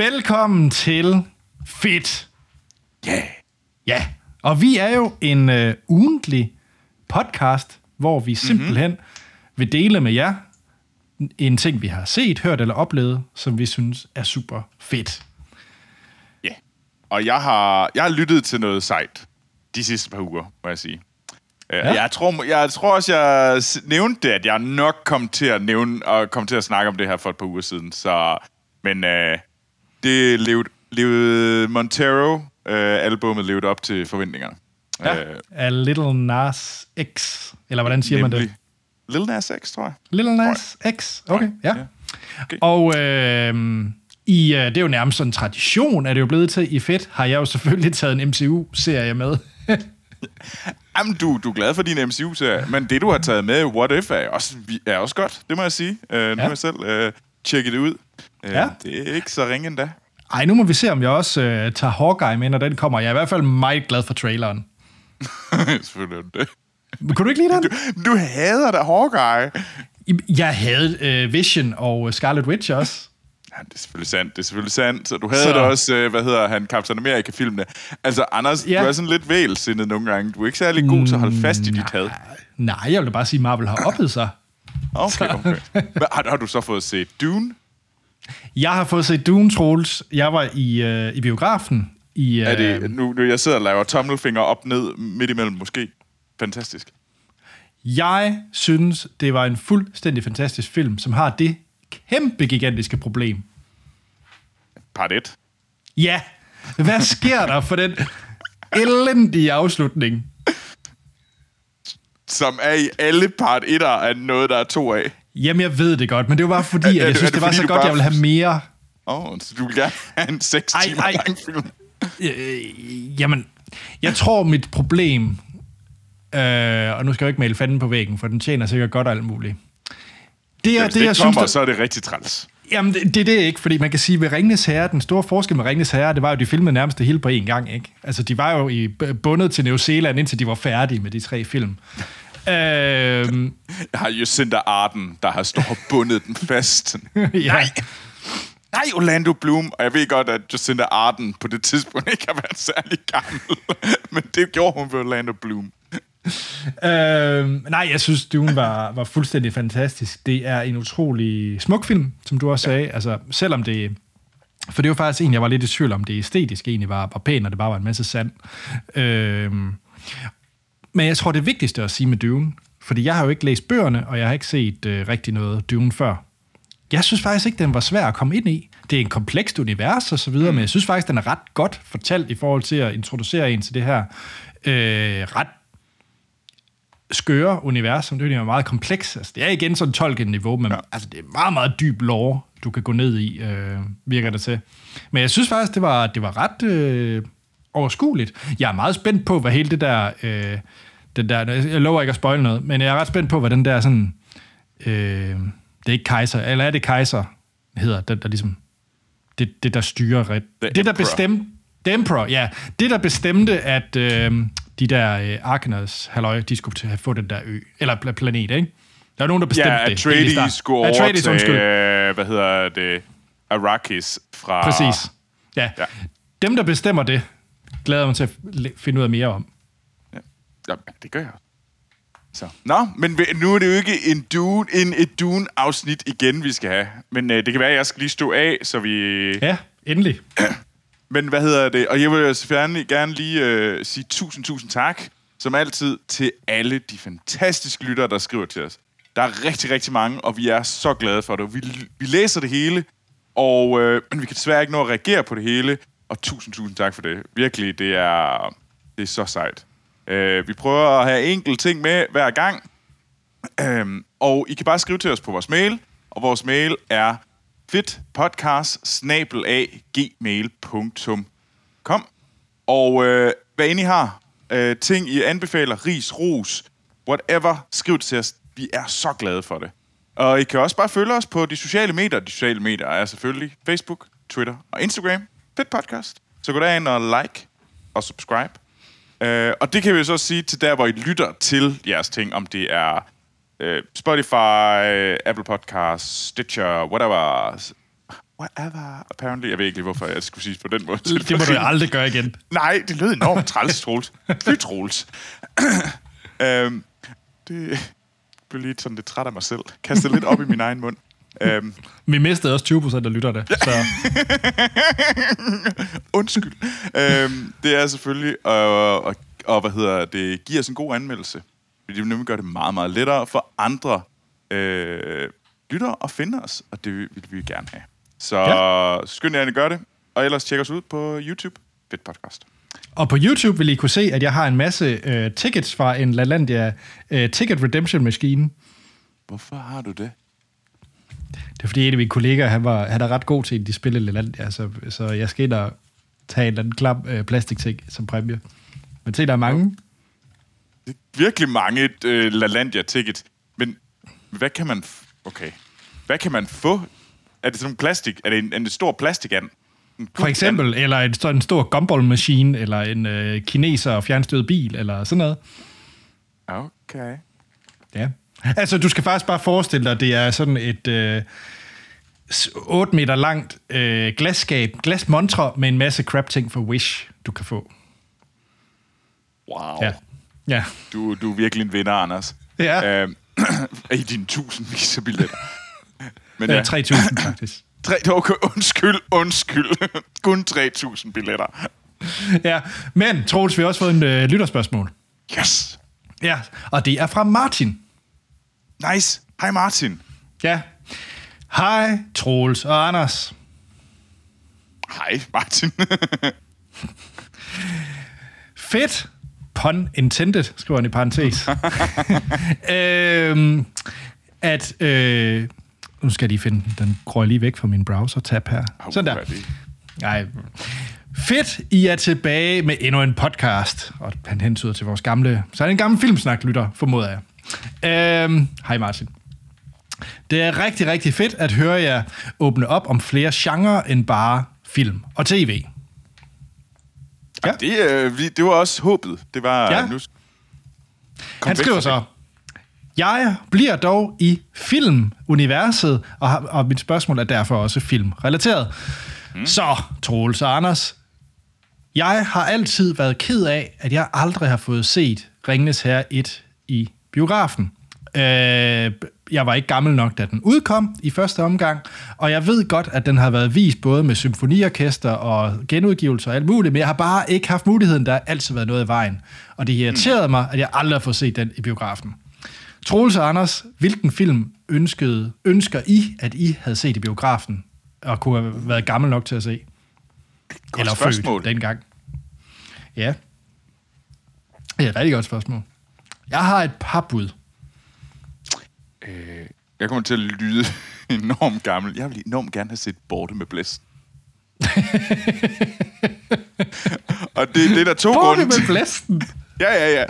Velkommen til Fit. Yeah. Ja, og vi er jo en øh, ugentlig podcast, hvor vi simpelthen mm-hmm. vil dele med jer en ting, vi har set, hørt eller oplevet, som vi synes er super fedt. Ja. Yeah. Og jeg har, jeg har lyttet til noget sejt de sidste par uger, må jeg sige. Øh, ja. Jeg, tror, jeg tror også, jeg nævnte det, at jeg nok kom til at nævne og kom til at snakke om det her for et par uger siden. Så, men øh, det levede, levede Montero, øh, albumet levede op til forventningerne. Ja, øh, A Little Nas X, eller hvordan siger nemlig. man det? Little Nas X, tror jeg. Little Nas X, okay, ja. ja. Okay. Og øh, i, det er jo nærmest sådan en tradition, er det jo blevet til i Fedt, har jeg jo selvfølgelig taget en MCU-serie med. Jamen, du, du er glad for din MCU-serie, men det, du har taget med, What If, er også, er også godt, det må jeg sige. Uh, nu ja. har jeg selv uh, tjekket det ud. Uh, ja. Det er ikke så ringe endda. Ej, nu må vi se, om jeg også uh, tager Hawkeye med, når den kommer. Jeg er i hvert fald meget glad for traileren. Selvfølgelig det. Kunne du ikke lide den? Du, du hader da Hawkeye. Jeg havde uh, Vision og Scarlet Witch også. Ja, det er selvfølgelig sandt, det er selvfølgelig sandt. Så du havde så... det også, øh, hvad hedder han, Captain America-filmene. Altså, Anders, ja. du er sådan lidt vælsindet nogle gange. Du er ikke særlig god til at holde fast i dit had. Nej, jeg vil bare sige, at Marvel har oppet sig. Okay, okay. har, har du så fået set Dune? Jeg har fået set Dune, Troels. Jeg var i, øh, i biografen. I, øh... Er det, nu, nu jeg sidder og laver tommelfinger op ned midt imellem måske. Fantastisk. Jeg synes, det var en fuldstændig fantastisk film, som har det kæmpe gigantiske problem. Part 1. Ja. Hvad sker der for den elendige afslutning? Som er i alle part 1'er af noget, der er to af. Jamen, jeg ved det godt, men det var bare fordi, at jeg synes, det, det var så godt, bare... jeg ville have mere. Åh, oh, så du vil gerne have en 6 ej, timer ej. lang film? Øh, jamen, jeg tror, mit problem, øh, og nu skal jeg ikke male fanden på væggen, for den tjener sikkert godt alt muligt. Det er, ja, det, det jeg kommer, synes, der... så er det rigtig træls. Jamen, det, det er det ikke, fordi man kan sige, ved Ringnes Herre, den store forskel med Ringnes Herre, det var jo, de filmede nærmest det hele på én gang, ikke? Altså, de var jo i, bundet til New Zealand, indtil de var færdige med de tre film. Øhm, jeg har Jacinda Arden, der har stået bundet den fast. ja. Nej! Nej, Orlando Bloom. Og jeg ved godt, at Jacinda Arden på det tidspunkt ikke har været særlig gammel. Men det gjorde hun ved Orlando Bloom øh, nej, jeg synes, Dune var, var fuldstændig fantastisk. Det er en utrolig smuk film, som du også sagde. Ja. Altså, selvom det... For det var faktisk en, jeg var lidt i tvivl om, det æstetisk egentlig var, var pænt, og det bare var en masse sand. Øh, men jeg tror, det vigtigste at sige med Dune, fordi jeg har jo ikke læst bøgerne, og jeg har ikke set øh, rigtig noget Dune før. Jeg synes faktisk ikke, den var svær at komme ind i. Det er en komplekst univers og så videre, mm. men jeg synes faktisk, den er ret godt fortalt i forhold til at introducere en til det her øh, ret skøre univers, som det er meget kompleks. Altså, det er igen sådan Tolkien-niveau, men ja. altså, det er meget, meget dyb lore, du kan gå ned i, øh, virker det til. Men jeg synes faktisk, det var, det var ret øh, overskueligt. Jeg er meget spændt på, hvad hele det der... Øh, den der, jeg lover ikke at spoil noget, men jeg er ret spændt på, hvad den der sådan... Øh, det er ikke kejser, eller er det kejser, hedder den der ligesom... Det, det der styrer... Ret, det, der bestemte... The Emperor, ja. Det, der bestemte, at øh, de der øh, Arkaners, halløj, de skulle have få den der ø, eller planet, ikke? Der er nogen, der bestemte ja, det. Atreides skulle overtage, øh, hvad hedder det, Arrakis fra... Præcis. Ja. ja. Dem, der bestemmer det, glæder mig til at finde ud af mere om. Ja, ja det gør jeg så. Nå, men nu er det jo ikke en Dune, en, et Dune-afsnit igen, vi skal have. Men øh, det kan være, at jeg skal lige stå af, så vi... Ja, endelig. Men hvad hedder det? Og jeg vil gerne, gerne lige øh, sige tusind, tusind tak, som altid, til alle de fantastiske lyttere, der skriver til os. Der er rigtig, rigtig mange, og vi er så glade for det. Vi, vi læser det hele, og øh, vi kan desværre ikke nå at reagere på det hele. Og tusind, tusind tak for det. Virkelig, det er, det er så sejt. Øh, vi prøver at have enkelt ting med hver gang. Øh, og I kan bare skrive til os på vores mail, og vores mail er fedtpodcast gmail.com Og øh, hvad end I har, øh, ting I anbefaler, ris, ros, whatever, skriv det til os. Vi er så glade for det. Og I kan også bare følge os på de sociale medier. De sociale medier er selvfølgelig Facebook, Twitter og Instagram. Fedt podcast. Så gå derind og like og subscribe. Uh, og det kan vi så sige til der, hvor I lytter til jeres ting, om det er uh, Spotify, Apple Podcasts, Stitcher, whatever. whatever, apparently. Jeg ved ikke lige, hvorfor jeg skulle sige på den måde. Det må du aldrig gøre igen. Nej, det lød enormt træls, Troels. Fy, Troels. øhm, det blev lige sådan lidt træt af mig selv. Kastet lidt op i min egen mund. Øhm, Vi mistede også 20 procent af lytterne. Så undskyld. øhm, det er selvfølgelig at, at, og hvad hedder det, give os en god anmeldelse. Fordi det vil nemlig gøre det meget, meget lettere for andre øh, lyttere at finde os, og det vil, vi gerne have. Så ja. skynd jer at gøre det, og ellers tjek os ud på YouTube. Fedt podcast. Og på YouTube vil I kunne se, at jeg har en masse øh, tickets fra en LaLandia øh, Ticket Redemption Maskine. Hvorfor har du det? Det er fordi, en af mine kollegaer, han, var, han er ret god til de spille LaLandia, så, så jeg skal ind og tage en eller anden klam øh, plastikting som præmie. Men se, der er mange. Det er virkelig mange øh, LaLandia-tickets. Men hvad kan man... Okay. Hvad kan man få? Er det sådan en plastik? Er det en, en stor plastikand? For eksempel, eller en, stor- en stor gumball-maskine, eller en øh, kineser fjernstyret bil, eller sådan noget. Okay. Ja. Altså, du skal faktisk bare forestille dig, at det er sådan et øh, s- 8 meter langt øh, glasskab, glasmontre med en masse crap-ting for Wish, du kan få. Wow. Ja. Ja. Du, du er virkelig en vinder, Anders. Ja. Øhm, I dine tusindvis af billetter. Men ja. ja, 3.000 faktisk. tre, okay, undskyld, undskyld. Kun 3.000 billetter. Ja, men Troels, vi har også fået en øh, lytterspørgsmål. Yes. Ja, og det er fra Martin. Nice. Hej Martin. Ja. Hej, Troels og Anders. Hej Martin. Fedt. Pun intended, skriver han i parentes. øhm, at, øh, nu skal jeg lige finde den, den går jeg lige væk fra min browser-tab her. Sådan der. Er? Nej. Fedt, I er tilbage med endnu en podcast. Og han hentyder til vores gamle... Så er det en gammel filmsnak-lytter, formoder jeg. Øhm, hej Martin. Det er rigtig, rigtig fedt at høre jer åbne op om flere genrer end bare film og tv. Ja. Det, øh, vi- det var også håbet. Det var... Ja. Nu, Kom Han skriver så, jeg bliver dog i filmuniverset, og, har- og mit spørgsmål er derfor også filmrelateret. Mm. Så, Troels og Anders, jeg har altid været ked af, at jeg aldrig har fået set Ringnes Herre 1 i biografen. Øh, jeg var ikke gammel nok, da den udkom i første omgang, og jeg ved godt, at den har været vist både med symfoniorkester og genudgivelser og alt muligt, men jeg har bare ikke haft muligheden, der har altid været noget i vejen. Og det irriterede mig, at jeg aldrig har fået set den i biografen. Troels og Anders, hvilken film ønskede, ønsker I, at I havde set i biografen, og kunne have været gammel nok til at se? Godt Eller spørgsmål. født dengang. Ja. Det er et rigtig godt spørgsmål. Jeg har et par bud. Øh, jeg kommer til at lyde enormt gammel. Jeg vil enormt gerne have set Borte med blæst. og det, det er der to Borte grunde med blæsten. Ja, ja, ja.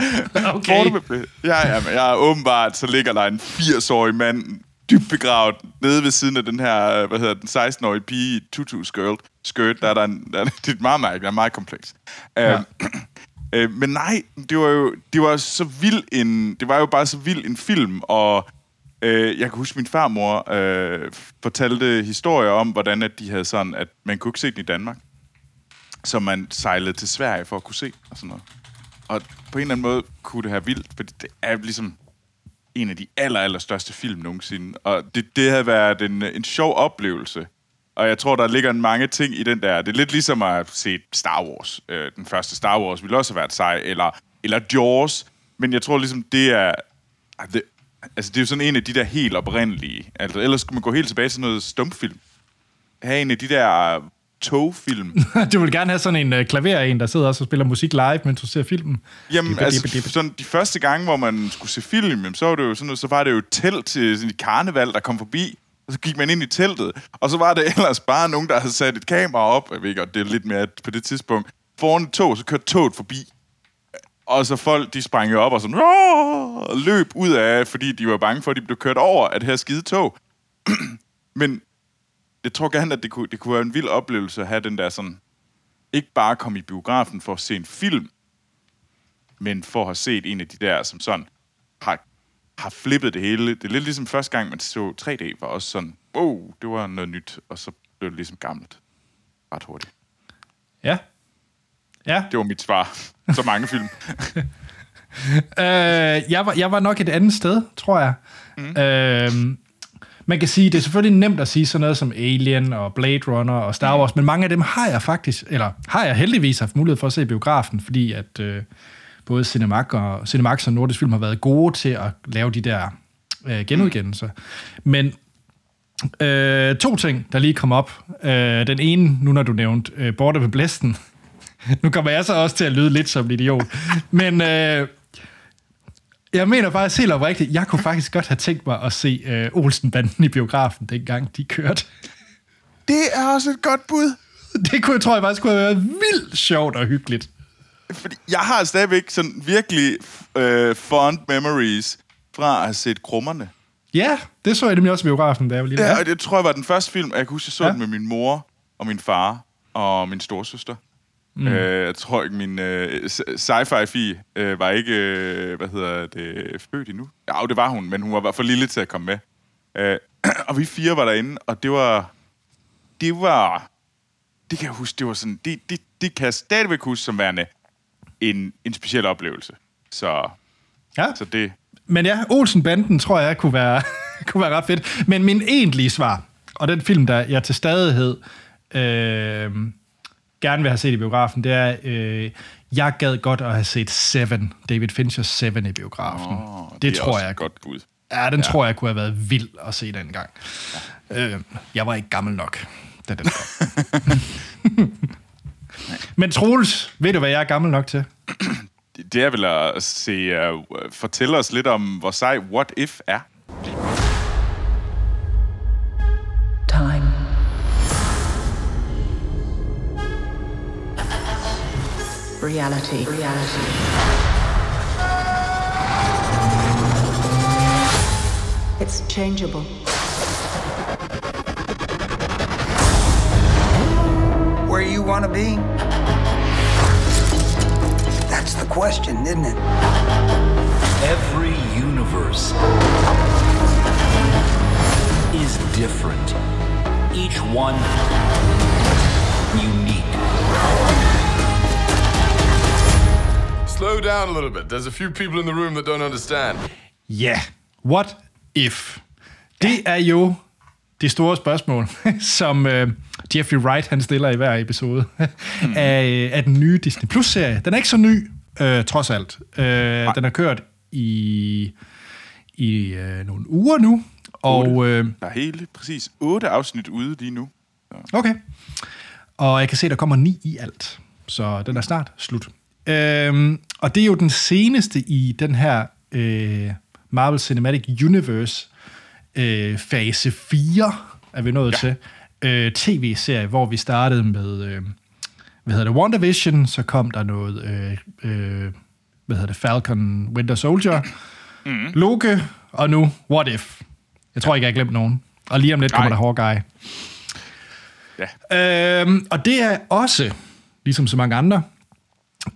Okay. Borte med blæst. Ja, ja, men jeg er åbenbart, så ligger der en 80-årig mand dybt begravet nede ved siden af den her, hvad hedder den, 16-årige pige i tutu skirt. skirt der er der en, der er, det er et meget mærkeligt, det er meget kompleks. Ja. Øh, øh, men nej, det var jo det var så vild en, det var jo bare så vild en film, og øh, jeg kan huske, min farmor øh, fortalte historier om, hvordan at de havde sådan, at man kunne ikke se den i Danmark. Så man sejlede til Sverige for at kunne se, og sådan noget. Og på en eller anden måde kunne det have vildt, fordi det er ligesom en af de aller, aller største film nogensinde. Og det, det havde været en, en sjov oplevelse. Og jeg tror, der ligger mange ting i den der. Det er lidt ligesom at se Star Wars. Øh, den første Star Wars ville også have været sej. Eller, eller Jaws. Men jeg tror ligesom, det er... Det, altså, det er jo sådan en af de der helt oprindelige. Altså, ellers skulle man gå helt tilbage til noget stumfilm. Have en af de der togfilm. du vil gerne have sådan en uh, klaver en, der sidder også og spiller musik live, mens du ser filmen. Jamen, Dippe, altså, dippe, dippe. sådan de første gange, hvor man skulle se film, så var det jo sådan noget, så var det jo telt til sådan et karneval, der kom forbi, og så gik man ind i teltet, og så var det ellers bare nogen, der havde sat et kamera op, jeg ved godt, det er lidt mere på det tidspunkt, foran et tog, så kørte toget forbi, og så folk, de sprang jo op og sådan, og løb ud af, fordi de var bange for, at de blev kørt over af det her skide tog. Men jeg tror gerne, at det kunne, det kunne være en vild oplevelse at have den der sådan, ikke bare komme i biografen for at se en film, men for at have set en af de der, som sådan har, har flippet det hele. Det er lidt ligesom første gang, man så 3D, var også sådan, wow, det var noget nyt. Og så blev det ligesom gammelt. Ret hurtigt. Ja. Ja. Det var mit svar. Så mange film. Øh, jeg, var, jeg var nok et andet sted, tror jeg. Mm. Øh, man kan sige, det er selvfølgelig nemt at sige sådan noget som Alien og Blade Runner og Star Wars, mm. men mange af dem har jeg faktisk, eller har jeg heldigvis haft mulighed for at se i biografen, fordi at øh, både Cinemax og, Cinemax og Nordisk Film har været gode til at lave de der øh, genudgivelser. Mm. Men øh, to ting, der lige kom op. Øh, den ene, nu når du nævnte øh, Border ved Blæsten. nu kommer jeg så også til at lyde lidt som en idiot. Men... Øh, jeg mener faktisk helt oprigtigt, jeg kunne faktisk godt have tænkt mig at se øh, Olsenbanden i biografen, dengang de kørte. Det er også et godt bud. Det kunne, jeg tror jeg faktisk kunne have været vildt sjovt og hyggeligt. Fordi jeg har stadigvæk sådan virkelig øh, fond memories fra at have set Krummerne. Ja, det så jeg nemlig også i biografen, da jeg var lille. Ja, og det tror jeg var den første film, jeg kan huske, jeg så ja. den med min mor og min far og min storsøster. Mm. Øh, jeg tror ikke, min øh, sci-fi-fi øh, var ikke, øh, hvad hedder det, født endnu. Ja, det var hun, men hun var for lille til at komme med. Øh, og vi fire var derinde, og det var, det var, det kan jeg huske, det var sådan, det, det, det kan jeg stadigvæk huske som værende en, en speciel oplevelse. Så, ja. så det... Men ja, Olsen-banden tror jeg kunne være, kunne være ret fedt. Men min egentlige svar, og den film, der jeg til stadighed øh, gerne vil have set i biografen, det er, øh, jeg gad godt at have set Seven, David Fincher Seven i biografen. Oh, det, det tror jeg. godt bud. Ja, den ja. tror jeg kunne have været vild at se den gang. Ja. Øh, jeg var ikke gammel nok, da den Men Troels, ved du, hvad jeg er gammel nok til? Det er vel at se, uh, fortælle os lidt om, hvor sej What If er. Time. Reality. Reality. It's changeable. Where you want to be? That's the question, isn't it? Every universe is different. Each one unique. Slow down a little bit. There's a few people in the room that don't understand. Ja, yeah. what if? Det er jo det store spørgsmål, som uh, Jeffrey Wright han stiller i hver episode mm. af, af den nye Disney Plus-serie. Den er ikke så ny, uh, trods alt. Uh, den har kørt i, i uh, nogle uger nu. Og, uh, der er helt præcis otte afsnit ude lige nu. Så. Okay. Og jeg kan se, der kommer ni i alt. Så den er snart slut. Uh, og det er jo den seneste i den her uh, Marvel Cinematic Universe øh, fase 4, er vi nået ja. til, øh, tv-serie, hvor vi startede med, øh, hvad hedder det, WandaVision, så kom der noget, øh, øh, hvad hedder det, Falcon Winter Soldier, mm. Loki, og nu What If. Jeg tror ikke, jeg har glemt nogen. Og lige om lidt Nej. kommer der Hawkeye. Ja. Øhm, og det er også, ligesom så mange andre,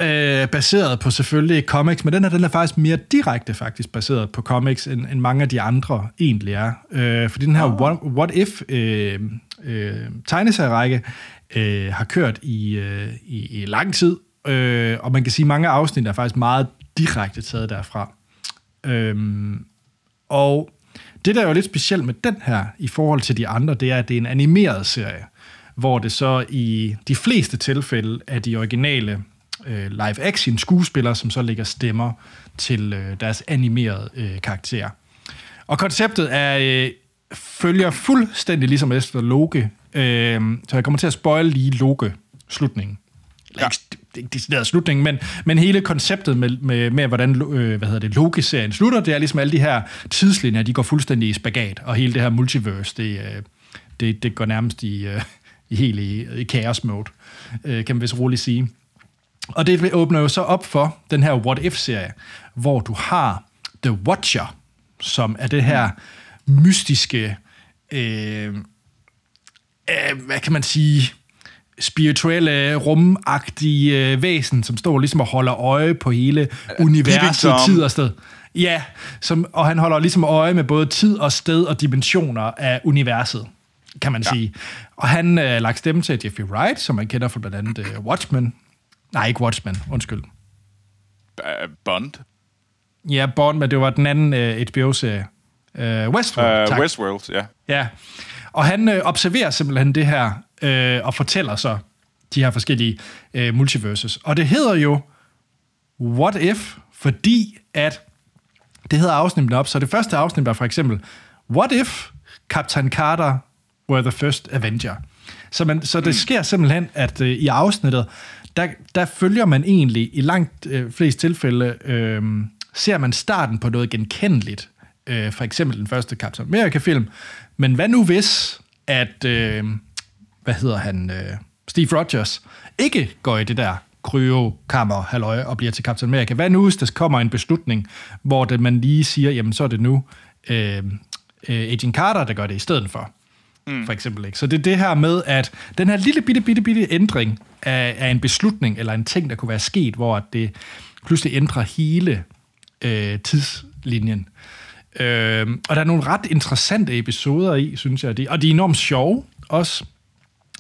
Øh, baseret på selvfølgelig comics, men den her den er faktisk mere direkte faktisk baseret på comics, end, end mange af de andre egentlig er. Øh, fordi den her oh. What, What If øh, øh, tegneserierække øh, har kørt i, øh, i, i lang tid, øh, og man kan sige, at mange afsnit er faktisk meget direkte taget derfra. Øh, og det, der er jo lidt specielt med den her, i forhold til de andre, det er, at det er en animeret serie, hvor det så i de fleste tilfælde af de originale øh, live-action skuespillere, som så lægger stemmer til øh, deres animerede øh, karakterer. Og konceptet er øh, følger fuldstændig ligesom efter Loke, øh, så jeg kommer til at spoil lige Loke-slutningen. Ja. Ikke, decideret slutning, men, men hele konceptet med, med, med hvordan øh, hvad hedder det, Loki-serien slutter, det er ligesom alle de her tidslinjer, de går fuldstændig i spagat, og hele det her multiverse, det, øh, det, det går nærmest i, øh, i helt i, i chaos mode, øh, kan man vist roligt sige. Og det åbner jo så op for den her What If-serie, hvor du har The Watcher, som er det her mystiske, øh, øh, hvad kan man sige, spirituelle, rumagtige øh, væsen, som står ligesom og holder øje på hele universet, tid og sted. Ja, som, og han holder ligesom øje med både tid og sted og dimensioner af universet. kan man ja. sige. Og han øh, lagt stemme til Jeffrey Wright, som man kender fra blandt andet øh, Watchmen. Nej, ikke Watchmen, undskyld. Bond? Ja, Bond, men det var den anden øh, HBO-serie. Øh, Westworld, uh, Westworld, ja. Ja, og han øh, observerer simpelthen det her, øh, og fortæller så de her forskellige øh, multiverses. Og det hedder jo What If, fordi at det hedder afsnittet op, så det første afsnit var for eksempel What If Captain Carter were the first Avenger? Så, man, så det mm. sker simpelthen, at øh, i afsnittet, der, der følger man egentlig i langt øh, flest tilfælde, øh, ser man starten på noget genkendeligt. Øh, for eksempel den første Captain America-film. Men hvad nu hvis, at, øh, hvad hedder han, øh, Steve Rogers, ikke går i det der kryokammer halløj og bliver til Captain America. Hvad nu, hvis der kommer en beslutning, hvor det, man lige siger, jamen så er det nu øh, øh Agent Carter, der gør det i stedet for. Mm. For eksempel. Ikke? Så det er det her med, at den her lille bitte, bitte, bitte ændring af, af en beslutning, eller en ting, der kunne være sket, hvor det pludselig ændrer hele øh, tidslinjen. Øh, og der er nogle ret interessante episoder i, synes jeg. Og de er enormt sjove også.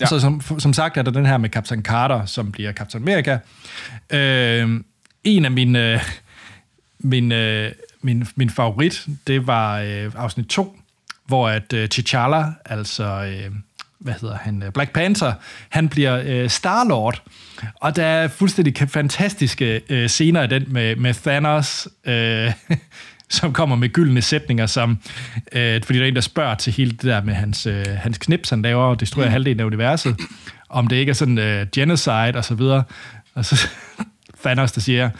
Ja. Så som, som sagt er der den her med Captain Carter, som bliver Captain America. Øh, en af mine, min, øh, min, min favorit, det var øh, afsnit 2, hvor at øh, T'Challa, altså... Øh, hvad hedder han, øh, Black Panther, han bliver øh, Star-Lord. Og der er fuldstændig fantastiske øh, scener i den med, med Thanos, øh, som kommer med gyldne sætninger, som, øh, fordi der er en, der spørger til hele det der med hans, øh, hans knips, han laver og destruerer mm. halvdelen af universet, om det ikke er sådan øh, genocide og så videre. Og så Thanos, der siger,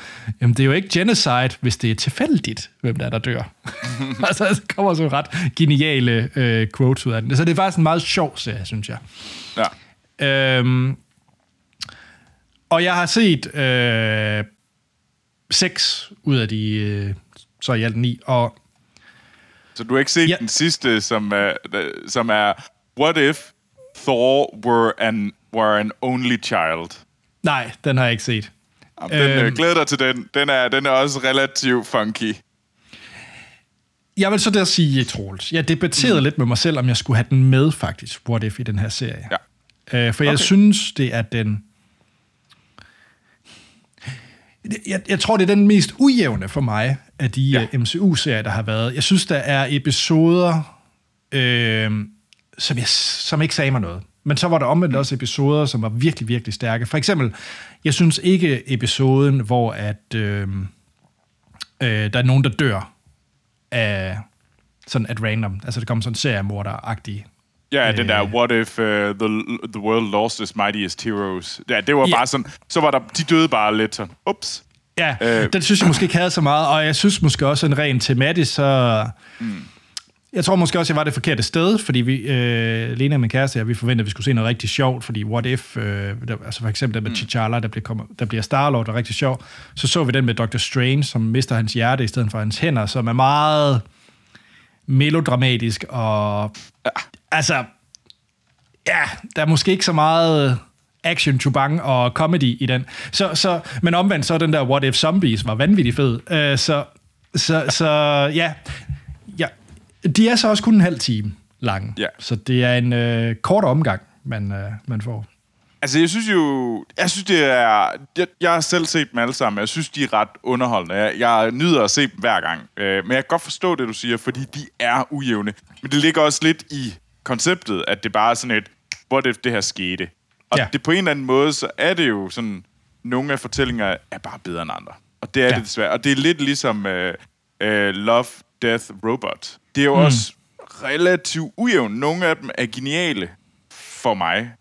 jamen det er jo ikke genocide, hvis det er tilfældigt, hvem der er, der dør. og så kommer så ret geniale øh, quotes ud af den. Så det er faktisk en meget sjov serie, synes jeg. Ja. Øhm, og jeg har set øh, seks ud af de øh, så i alt ni. Og, så du har ikke set ja. den sidste, som er, som er What if Thor were an, were an only child? Nej, den har jeg ikke set. Den, øh, øhm, glæder dig til den. Den er, den er også relativt funky. Jeg vil så der sige, Troels, jeg debatterede mm. lidt med mig selv, om jeg skulle have den med faktisk, What If, i den her serie. Ja. Øh, for okay. jeg synes, det er den jeg, jeg tror, det er den mest ujævne for mig af de ja. Øh, MCU-serier, der har været. Jeg synes, der er episoder, øh, som, jeg, som ikke sagde mig noget. Men så var der omvendt også episoder, som var virkelig, virkelig stærke. For eksempel, jeg synes ikke episoden, hvor at, øh, øh, der er nogen, der dør af sådan at random. Altså, det kommer sådan en seriemorder-agtig Ja, øh, den der, what if uh, the, the world lost its mightiest heroes. Ja, det var ja. bare sådan, så var der, de døde bare lidt sådan, ups. Ja, øh, den synes jeg måske ikke havde så meget, og jeg synes måske også en rent tematisk, så... Mm. Jeg tror måske også, jeg var det forkerte sted, fordi vi, øh, Lena og min kæreste, ja, vi forventede, at vi skulle se noget rigtig sjovt, fordi What If, øh, der, altså for eksempel den med mm. T'Challa, der bliver, der bliver Star-Lord, der er rigtig sjov. Så så vi den med Doctor Strange, som mister hans hjerte i stedet for hans hænder, som er meget melodramatisk, og altså, ja, der er måske ikke så meget action, chubang og comedy i den. Så, så, men omvendt, så den der What If Zombies var vanvittig fed. Uh, så, så, så ja, de er så også kun en halv time lange. Ja. Så det er en uh, kort omgang, man, uh, man får. Altså, jeg synes jo... Jeg synes, det er... Jeg, jeg har selv set dem alle sammen. Jeg synes, de er ret underholdende. Jeg, jeg nyder at se dem hver gang. Uh, men jeg kan godt forstå det, du siger, fordi de er ujævne. Men det ligger også lidt i konceptet, at det bare er sådan et, what if det her skete? Og ja. det på en eller anden måde, så er det jo sådan, nogle af fortællinger er bare bedre end andre. Og det er ja. det desværre. Og det er lidt ligesom uh, uh, Love, Death, Robot. Det er jo mm. også relativt ujævnt. Nogle af dem er geniale for mig,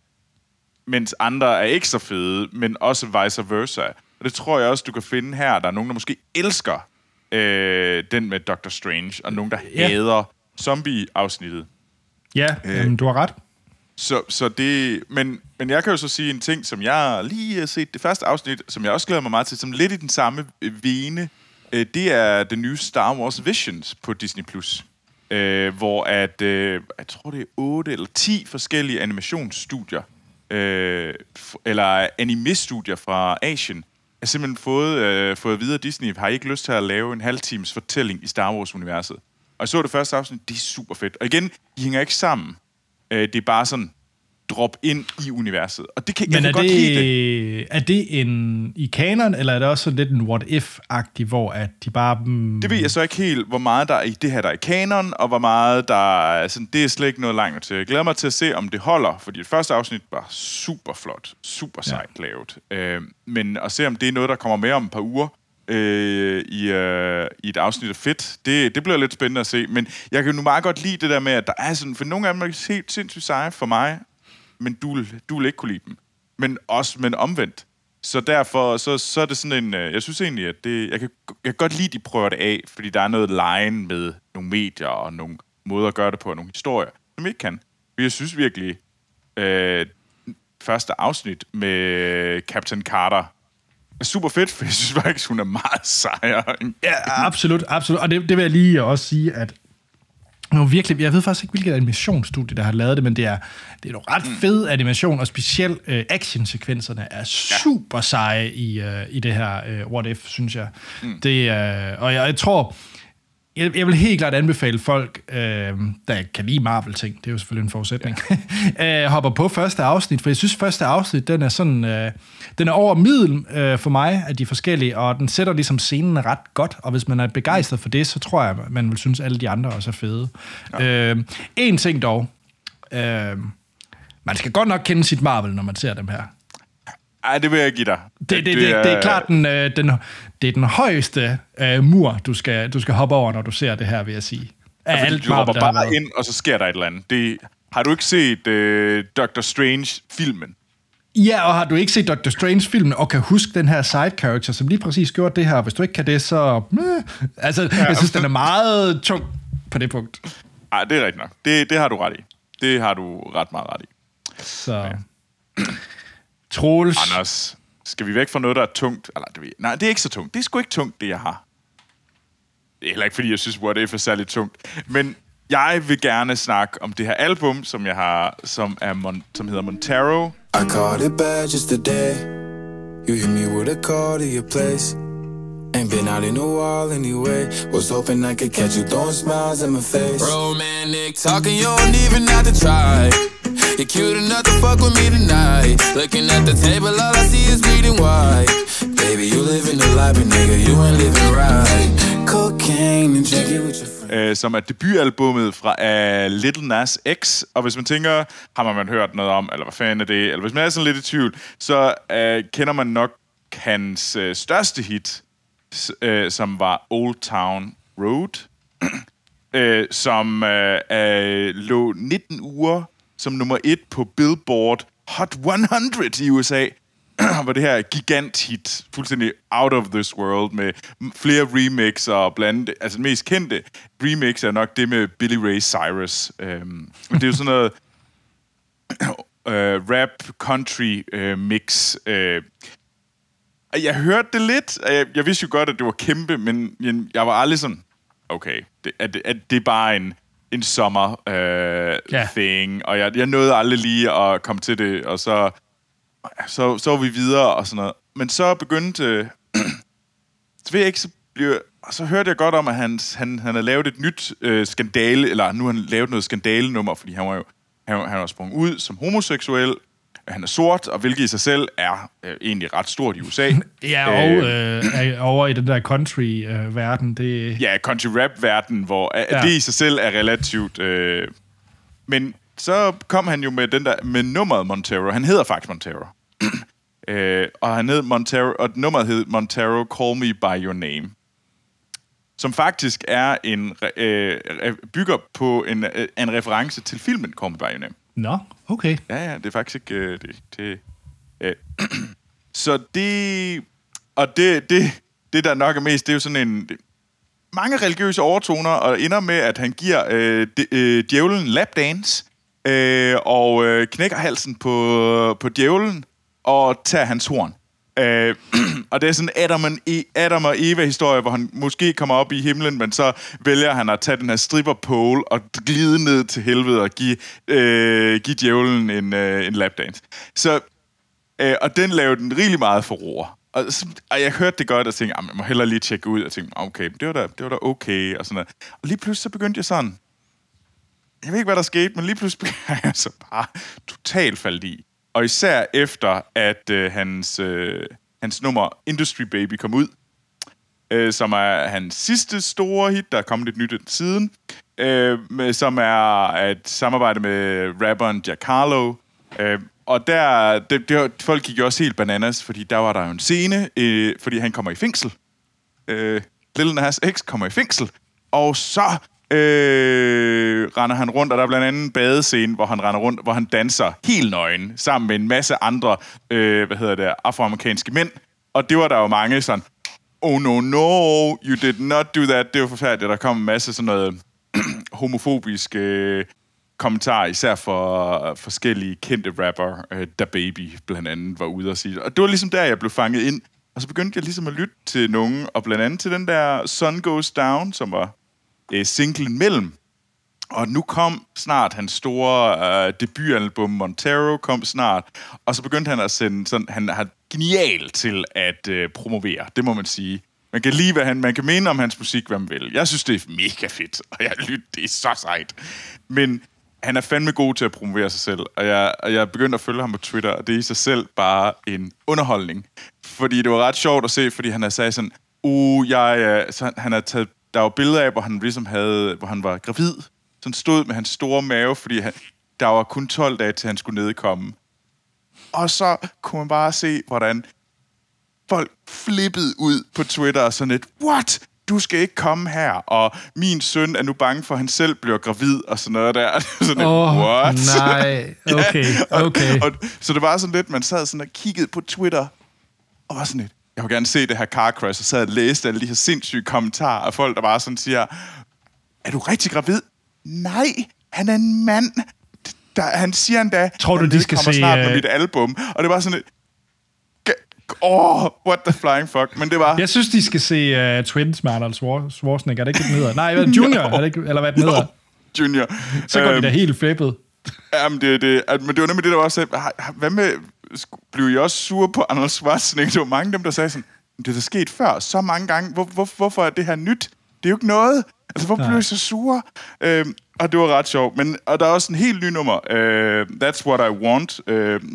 mens andre er ikke så fede, men også vice versa. Og det tror jeg også, du kan finde her. Der er nogen, der måske elsker øh, den med Doctor Strange, og nogen, der ja. hader zombie-afsnittet. Ja, øh, jamen, du har ret. Så, så det, men, men jeg kan jo så sige en ting, som jeg lige har set det første afsnit, som jeg også glæder mig meget til, som lidt i den samme vene, øh, det er det nye Star Wars Visions på Disney+. Plus. Øh, hvor at, øh, jeg tror det er 8 eller 10 forskellige animationsstudier, øh, eller anime-studier fra Asien, har simpelthen fået, øh, fået videre Disney, har ikke lyst til at lave en halvtimes fortælling i Star Wars-universet. Og jeg så det første afsnit, det er super fedt. Og igen, de hænger ikke sammen. Øh, det er bare sådan, drop ind i universet. Og det kan, Men jeg er kan det, godt lide det. er det en i kanon, eller er det også sådan lidt en what-if-agtig, hvor at de bare... Mm, Det ved jeg så ikke helt, hvor meget der er i det her, der er i kanon, og hvor meget der er... Sådan, det er slet ikke noget langt til. Jeg glæder mig til at se, om det holder, fordi det første afsnit var super flot, super sejt ja. lavet. Øh, men at se, om det er noget, der kommer med om et par uger, øh, i, øh, i et afsnit af Fedt. Det, det bliver lidt spændende at se. Men jeg kan nu meget godt lide det der med, at der er sådan... For nogle af dem er helt sindssygt seje for mig, men du, vil- du vil ikke kunne lide dem. Men også men omvendt. Så derfor, så, så er det sådan en... Øh, jeg synes egentlig, at det... Jeg kan, jeg kan godt lide, at de prøver det af, fordi der er noget line med nogle medier og nogle måder at gøre det på, og nogle historier, som vi ikke kan. Men Jeg synes virkelig, øh, første afsnit med Captain Carter er super fedt, for jeg synes faktisk, hun er meget sejere. Ja, absolut, absolut. Og det, det vil jeg lige også sige, at nu virkelig, jeg ved faktisk ikke, hvilket animationsstudie, der har lavet det, men det er, det er nogle ret Mm. fed animation, og specielt øh, actionsekvenserne er super seje i, øh, i det her øh, What If, synes jeg. Mm. Det, øh, og jeg, jeg tror, jeg, jeg vil helt klart anbefale folk, øh, der kan lide Marvel-ting, det er jo selvfølgelig en forudsætning, ja. øh, hopper på første afsnit, for jeg synes, første afsnit, den er sådan, øh, den er over middel øh, for mig af de forskellige, og den sætter ligesom scenen ret godt, og hvis man er begejstret for det, så tror jeg, man vil synes, alle de andre også er fede. Ja. Øh, en ting dog, øh, man skal godt nok kende sit Marvel, når man ser dem her. Ej, det vil jeg give dig. Det, det, det, det, det er klart, den, øh, den, det er den højeste øh, mur, du skal, du skal hoppe over, når du ser det her, vil jeg sige. Af Fordi alt du hopper bare været. ind, og så sker der et eller andet. Det, har du ikke set øh, Doctor Strange-filmen? Ja, og har du ikke set Doctor Strange-filmen, og kan huske den her side character, som lige præcis gjorde det her, hvis du ikke kan det, så... Meh. Altså, ja. jeg synes, den er meget tung på det punkt. Nej, det er rigtigt nok. Det, det har du ret i. Det har du ret meget ret i. Så... Ja. Troels. Anders, skal vi væk fra noget, der er tungt? Eller, det ved, jeg- nej, det er ikke så tungt. Det er sgu ikke tungt, det jeg har. Det er heller ikke, fordi jeg synes, What If er særligt tungt. Men jeg vil gerne snakke om det her album, som jeg har, som, er Mon- som hedder Montero. I caught it bad just today. You hit me with a call to your place. Ain't been out in a while anyway. Was hoping I could catch you throwing smiles in my face. Romantic talking, you don't even have to try. You're cute enough to fuck with me tonight. Looking at the table, all I see is bleeding white. Baby, you living the life, but nigga, you ain't living right. Cocaine and drinking with your øh, som er debutalbummet fra øh, uh, Little Nas X. Og hvis man tænker, har man hørt noget om, eller hvad fanden er det, eller hvis man er sådan lidt i tvivl, så uh, kender man nok hans uh, største hit, s- uh, som var Old Town Road, uh, som uh, uh, lå 19 uger som nummer et på Billboard Hot 100 i USA. var det her giganthit, fuldstændig out of this world, med flere remixer og blandt altså den mest kendte remix er nok det med Billy Ray Cyrus. Øhm, og det er jo sådan noget øh, rap, country øh, mix. Øh. Jeg hørte det lidt, og jeg, jeg vidste jo godt, at det var kæmpe, men jeg, jeg var aldrig sådan, okay, det, at, at det er bare en, en sommer øh, Ja. thing, og jeg, jeg nåede aldrig lige at komme til det, og så så, så var vi videre og sådan noget. Men så begyndte... så ved jeg ikke, så, blev, så hørte jeg godt om, at han, han, han havde lavet et nyt øh, skandale, eller nu har han lavet noget skandale-nummer, fordi han var jo han, han var sprunget ud som homoseksuel. Han er sort, og hvilket i sig selv er øh, egentlig ret stort i USA. Ja, og øh, er over i den der country-verden, det... ja, country rap-verden, hvor ja. Ja. det i sig selv er relativt... Øh, men så kom han jo med den der med nummeret Montero. Han hedder faktisk Montero. øh, og han hed Montero, og nummeret hed Montero Call Me By Your Name. Som faktisk er en øh, bygger på en, øh, en reference til filmen Call Me By Your Name. Nå, okay. Ja, ja, det er faktisk ikke... Øh, det, det, øh. Så det... Og det, det, det, der nok er mest, det er jo sådan en... det- Mange religiøse overtoner, og ender med, at han giver øh, de, øh, djævlen lapdance, øh, og øh, knækker halsen på, på djævlen, og tager hans horn. Øh, og det er sådan Adam, og e- Adam og Eva-historie, hvor han måske kommer op i himlen, men så vælger han at tage den her stripper pole og glide ned til helvede og give, øh, give djævlen en, øh, en lapdance. Så, øh, og den lavede den rigtig meget for roer. Og, så, og jeg hørte det godt og tænkte, "Ah, jeg må hellere lige tjekke ud. Og tænkte, ah, okay, det var da, det var da okay. Og, sådan noget. og lige pludselig så begyndte jeg sådan, jeg ved ikke, hvad der skete, men lige pludselig blev jeg så bare totalt faldt i. Og især efter, at øh, hans, øh, hans nummer Industry Baby kom ud, øh, som er hans sidste store hit, der er kommet et nyt siden, øh, med, som er et samarbejde med rapperen Giancarlo. Øh, og der, det, det, folk gik jo også helt bananas, fordi der var der jo en scene, øh, fordi han kommer i fængsel. Øh, Lil Nas X kommer i fængsel, og så øh, render han rundt, og der er blandt andet en badescene, hvor han render rundt, hvor han danser helt nøgen, sammen med en masse andre, øh, hvad hedder det, afroamerikanske mænd. Og det var der jo mange sådan, oh no, no, you did not do that. Det var forfærdeligt. Der kom en masse sådan noget homofobisk øh, kommentar, især for øh, forskellige kendte rapper, øh, Da Baby blandt andet var ude og sige. Og det var ligesom der, jeg blev fanget ind. Og så begyndte jeg ligesom at lytte til nogen, og blandt andet til den der Sun Goes Down, som var øh, singlen mellem. Og nu kom snart hans store øh, debutalbum, Montero, kom snart. Og så begyndte han at sende sådan, han har genial til at øh, promovere, det må man sige. Man kan lige, hvad han, man kan mene om hans musik, hvad man vil. Jeg synes, det er mega fedt, og jeg lytter, det er så sejt. Men han er fandme god til at promovere sig selv, og jeg, og jeg begyndte at følge ham på Twitter, og det er i sig selv bare en underholdning. Fordi det var ret sjovt at se, fordi han har sagt sådan, uh, jeg, så han har taget, der var billeder af, hvor han ligesom havde, hvor han var gravid, sådan stod med hans store mave, fordi han, der var kun 12 dage, til han skulle nedkomme. Og så kunne man bare se, hvordan folk flippede ud på Twitter og sådan et, what? du skal ikke komme her, og min søn er nu bange for, at han selv bliver gravid, og sådan noget der. sådan oh, what? nej, okay, okay. og, og, så det var sådan lidt, man sad sådan og kiggede på Twitter, og var sådan lidt, jeg vil gerne se det her car crash, og sad og læste alle de her sindssyge kommentarer af folk, der bare sådan siger, er du rigtig gravid? Nej, han er en mand. Der, han siger endda, Tror du, de skal se... snart med uh... mit album. Og det var sådan Åh, oh, what the flying fuck. Men det var... Jeg synes, de skal se uh, Twins med Arnold Schwarzenegger. Er det ikke den hedder? Nej, Junior, no. er det ikke, eller hvad den hedder? No. Junior. Så går um, de da øhm, helt flippet. Jamen, det, det, men det var nemlig det, der var også... Hvad med... Blev I også sure på Arnold Schwarzenegger? Det var mange af dem, der sagde sådan, det er da sket før så mange gange. Hvor, hvor, hvorfor er det her nyt? Det er jo ikke noget. Altså, hvorfor blev I så sure? Øhm, og det var ret sjovt. Men, og der er også en helt ny nummer. Uh, That's What I Want. Uh,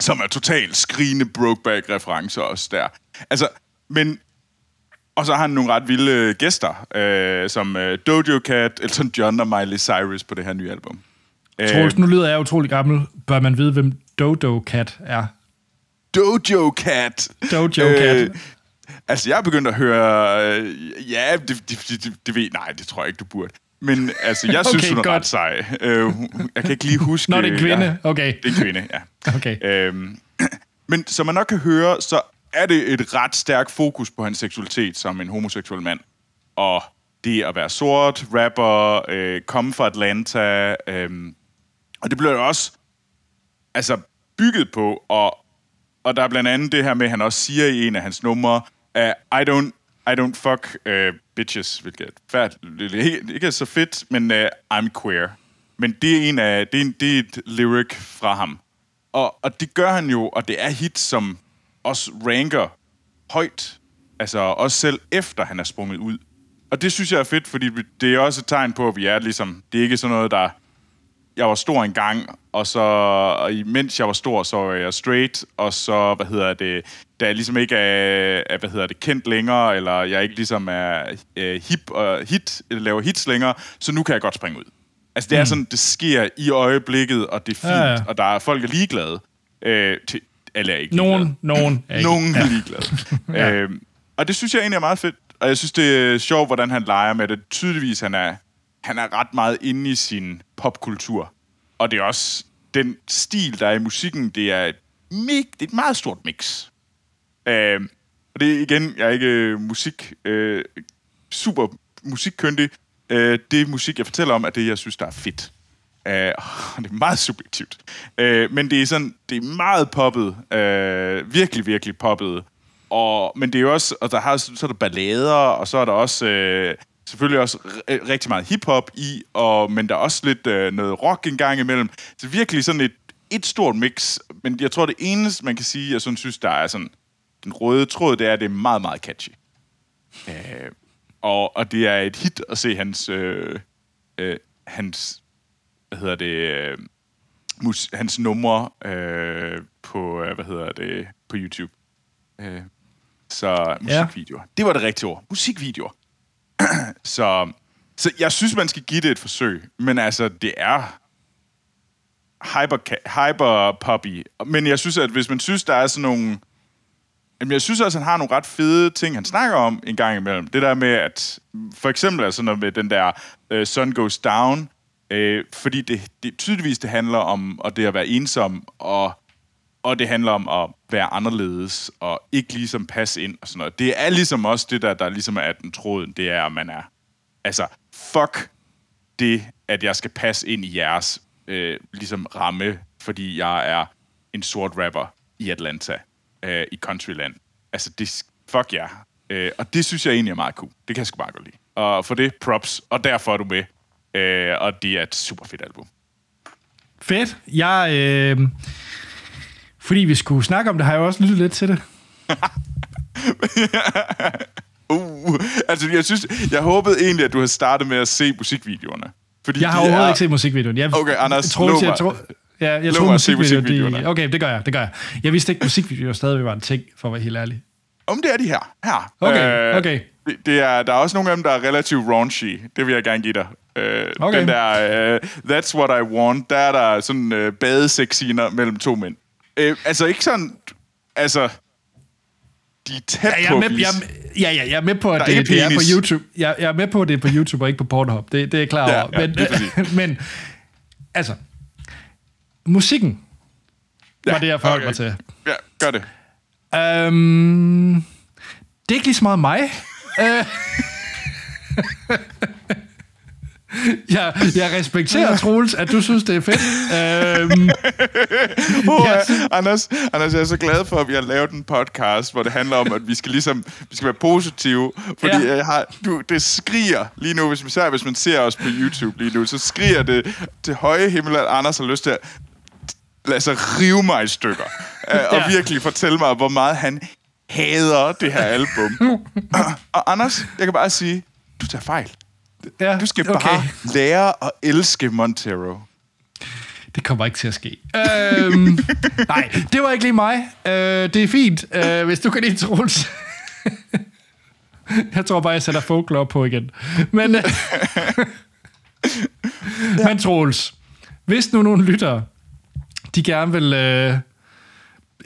som er totalt skrigende Brokeback-referencer også der. Altså, men... Og så har han nogle ret vilde gæster, øh, som øh, Dojo Cat, Elton John og Miley Cyrus på det her nye album. Troels, nu lyder jeg utrolig gammel. Bør man vide, hvem Dojo Cat er? Dojo Cat! Dojo Cat. Øh, altså, jeg er begyndt at høre... Øh, ja, det, det, det, det ved... Nej, det tror jeg ikke, du burde. Men altså, jeg synes, okay, hun er godt. ret sej. Uh, jeg kan ikke lige huske... Nå, det er kvinde. Ja, okay. Det er kvinde, ja. Okay. Uh, men som man nok kan høre, så er det et ret stærkt fokus på hans seksualitet som en homoseksuel mand. Og det at være sort, rapper, uh, komme fra Atlanta. Uh, og det bliver jo også altså, bygget på, og, og der er blandt andet det her med, at han også siger i en af hans numre, at I don't i don't fuck uh, bitches, hvilket er ikke, ikke så fedt, men uh, I'm queer. Men det er, en af, det er, en, det er et lyric fra ham. Og, og det gør han jo, og det er hit, som også ranker højt. Altså også selv efter han er sprunget ud. Og det synes jeg er fedt, fordi det er også et tegn på, at vi er ligesom... Det er ikke sådan noget, der jeg var stor engang, og så og mens jeg var stor, så var jeg straight, og så, hvad hedder det, da jeg ligesom ikke er, er hvad hedder det, kendt længere, eller jeg ikke ligesom er uh, hip og hit, eller laver hits længere, så nu kan jeg godt springe ud. Altså, det er mm. sådan, det sker i øjeblikket, og det er fint, ja, ja. og der er folk er ligeglade. Uh, til, eller er ikke Nogen, nogen er ikke. Nogen er ligeglade. uh, og det synes jeg egentlig er meget fedt, og jeg synes, det er sjovt, hvordan han leger med det. Tydeligvis, han er han er ret meget inde i sin popkultur. Og det er også den stil, der er i musikken, det er et, mix, det er et meget stort mix. Øh, og det er igen, jeg er ikke øh, musik, øh, super musikkyndig. Øh, det musik, jeg fortæller om, er det, jeg synes, der er fedt. Øh, det er meget subjektivt. Øh, men det er sådan, det er meget poppet. Øh, virkelig, virkelig poppet. Og, men det er jo også, og der har, så er der ballader, og så er der også øh, selvfølgelig også rigtig meget hiphop i, og, men der er også lidt øh, noget rock en gang imellem. Så virkelig sådan et, et stort mix. Men jeg tror, det eneste, man kan sige, jeg sådan synes, der er sådan den røde tråd, det er, at det er meget, meget catchy. Øh, og, og det er et hit at se hans, øh, øh, hans hvad hedder det, øh, mus, hans numre øh, på, øh, hvad hedder det, på YouTube. Øh, så musikvideoer. Ja. Det var det rigtige ord. Musikvideoer. så, så jeg synes, man skal give det et forsøg. Men altså, det er hyper, hyper poppy. Men jeg synes, at hvis man synes, der er sådan nogle... Jamen, jeg synes også, at han har nogle ret fede ting, han snakker om en gang imellem. Det der med, at for eksempel altså noget med den der uh, Sun Goes Down, uh, fordi det, det tydeligvis det handler om og det at være ensom, og, og det handler om at være anderledes, og ikke ligesom passe ind og sådan noget. Det er ligesom også det der, der ligesom er den tråden, det er, at man er... Altså, fuck det, at jeg skal passe ind i jeres øh, ligesom ramme, fordi jeg er en sort rapper i Atlanta, øh, i countryland. Altså, det, fuck jer. Yeah. Øh, og det synes jeg egentlig er meget cool. Det kan jeg sgu bare godt lide. Og for det, props. Og derfor er du med. Øh, og det er et super fedt album. Fedt. Jeg, øh, fordi vi skulle snakke om det, har jeg også lyttet lidt til det. uh, altså, jeg synes, jeg håbede egentlig, at du havde startet med at se musikvideoerne. Fordi jeg har overhovedet er... ikke set musikvideoen. Jeg, okay, Anders, jeg tror, jeg, tror, ja, jeg tror, musikvideoer, de, Okay, det gør jeg, det gør jeg. Jeg vidste ikke, musikvideoer stadig var en ting, for at være helt ærlig. Om det er de her. Her. Okay, øh, okay. Det, det er, der er også nogle af dem, der er relativt raunchy. Det vil jeg gerne give dig. Øh, okay. Den der, uh, That's What I Want, der er der sådan uh, badesexiner mellem to mænd. Uh, altså ikke sådan... Altså, de er tæt ja, jeg er med, jeg, ja, ja, jeg er med på, at det, det er på YouTube. Jeg, jeg er med på, at det er på YouTube og ikke på Pornhub. Det, det er klar over. Ja, ja, men, men, altså, musikken ja, var det, jeg forholdt okay. mig til. Ja, gør det. Um, det er ikke lige så meget mig. Jeg, jeg respekterer, Troels, at du synes, det er fedt. øhm, oh, ja. Anders, Anders, jeg er så glad for, at vi har lavet en podcast, hvor det handler om, at vi skal ligesom vi skal være positive. Fordi ja. jeg har, du, det skriger lige nu, hvis man, ser, hvis man ser os på YouTube lige nu, så skriger det til høje himmel, at Anders har lyst til at lade sig rive mig i stykker. Øh, og ja. virkelig fortælle mig, hvor meget han hader det her album. og Anders, jeg kan bare sige, du tager fejl. Ja, du skal okay. bare lære at elske Montero. Det kommer ikke til at ske. øhm, nej, det var ikke lige mig. Øh, det er fint, øh, hvis du kan lide Troels. jeg tror bare, jeg sætter folklore på igen. Men, øh, ja. men Troels, hvis nu nogen lytter, de gerne vil... Øh,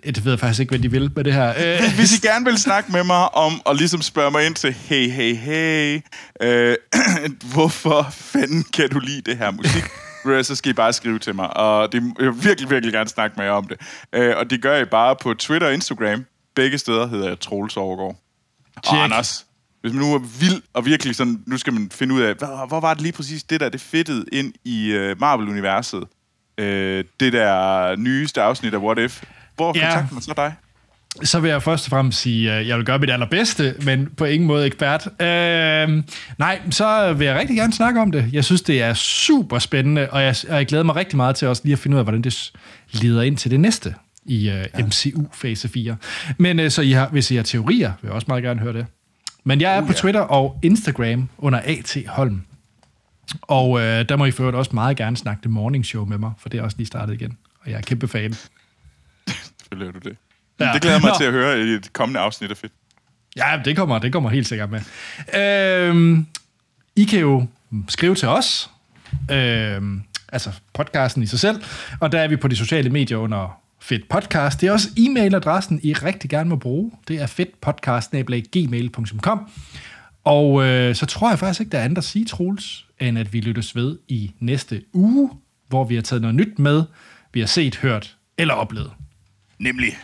det ved jeg faktisk ikke, hvad de vil med det her. Øh. Hvis I gerne vil snakke med mig om, og ligesom spørge mig ind til, hey, hey, hey, øh, hvorfor fanden kan du lide det her musik? så skal I bare skrive til mig, og det, jeg vil virkelig, virkelig gerne snakke med jer om det. Øh, og det gør I bare på Twitter og Instagram. Begge steder hedder jeg Troels Overgaard. Check. Og Anders, hvis man nu er vild, og virkelig sådan, nu skal man finde ud af, hvor, hvor var det lige præcis det der, det fedtede ind i uh, Marvel-universet? Uh, det der nyeste afsnit af What If. Hvor ja. kontakter man så dig? Så vil jeg først og fremmest sige, at jeg vil gøre mit allerbedste, men på ingen måde ekspert. Øh, nej, så vil jeg rigtig gerne snakke om det. Jeg synes, det er super spændende, og jeg, og jeg glæder mig rigtig meget til også lige at finde ud af, hvordan det leder ind til det næste i uh, ja. MCU fase 4. Men uh, så I har, hvis I har teorier, vil jeg også meget gerne høre det. Men jeg er uh, på Twitter og Instagram under AT Holm. Og uh, der må I for også meget gerne snakke det morning show med mig, for det er også lige startet igen. Og jeg er kæmpe fan. Selvfølgelig er du det. Ja. Det glæder mig Nå. til at høre i et kommende afsnit af Fedt. Ja, det kommer, det kommer helt sikkert med. Øhm, I kan jo skrive til os, øhm, altså podcasten i sig selv, og der er vi på de sociale medier under Fedt Podcast. Det er også e-mailadressen, I rigtig gerne må bruge. Det er fedtpodcast.gmail.com Og øh, så tror jeg faktisk ikke, der er andet at sige, Troels, end at vi lyttes ved i næste uge, hvor vi har taget noget nyt med, vi har set, hørt eller oplevet. Nemlig